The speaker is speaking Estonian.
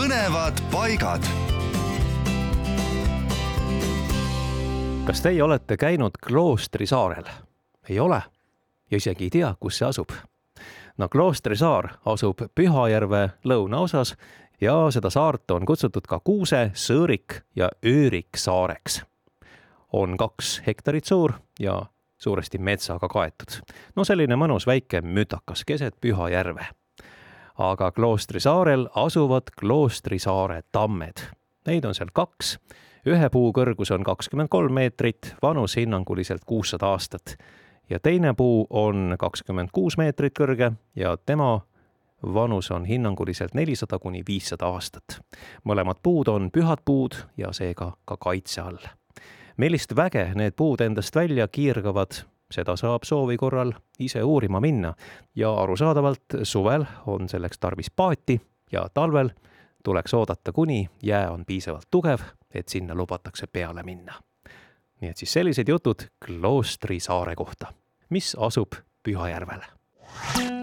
põnevad paigad. kas teie olete käinud Kloostri saarel? ei ole ja isegi ei tea, kus see asub. no Kloostri saar asub Pühajärve lõunaosas ja seda saart on kutsutud ka Kuuse, Sõõrik ja Öörik saareks. on kaks hektarit suur ja suuresti metsaga kaetud. no selline mõnus väike mütakas keset Pühajärve. Aga Kloostri saarel asuvad Kloostri saare tammed. Neid on seal kaks. ühe puu kõrgus on kakskümmend kolm meetrit, vanus hinnanguliselt kuussada aastat. ja teine puu on kakskümmend kuus meetrit kõrge ja tema vanus on hinnanguliselt nelisada kuni viissada aastat. mõlemad puud on pühad puud ja seega ka kaitse all millist väge need puud endast välja kiirgavad, seda saab soovi korral ise uurima minna. Ja arusaadavalt suvel on selleks tarvis paati ja talvel tuleks oodata, kuni jää on piisavalt tugev, et sinna lubatakse peale minna. nii et siis sellised jutud Kloostri saare kohta, mis asub Pühajärvel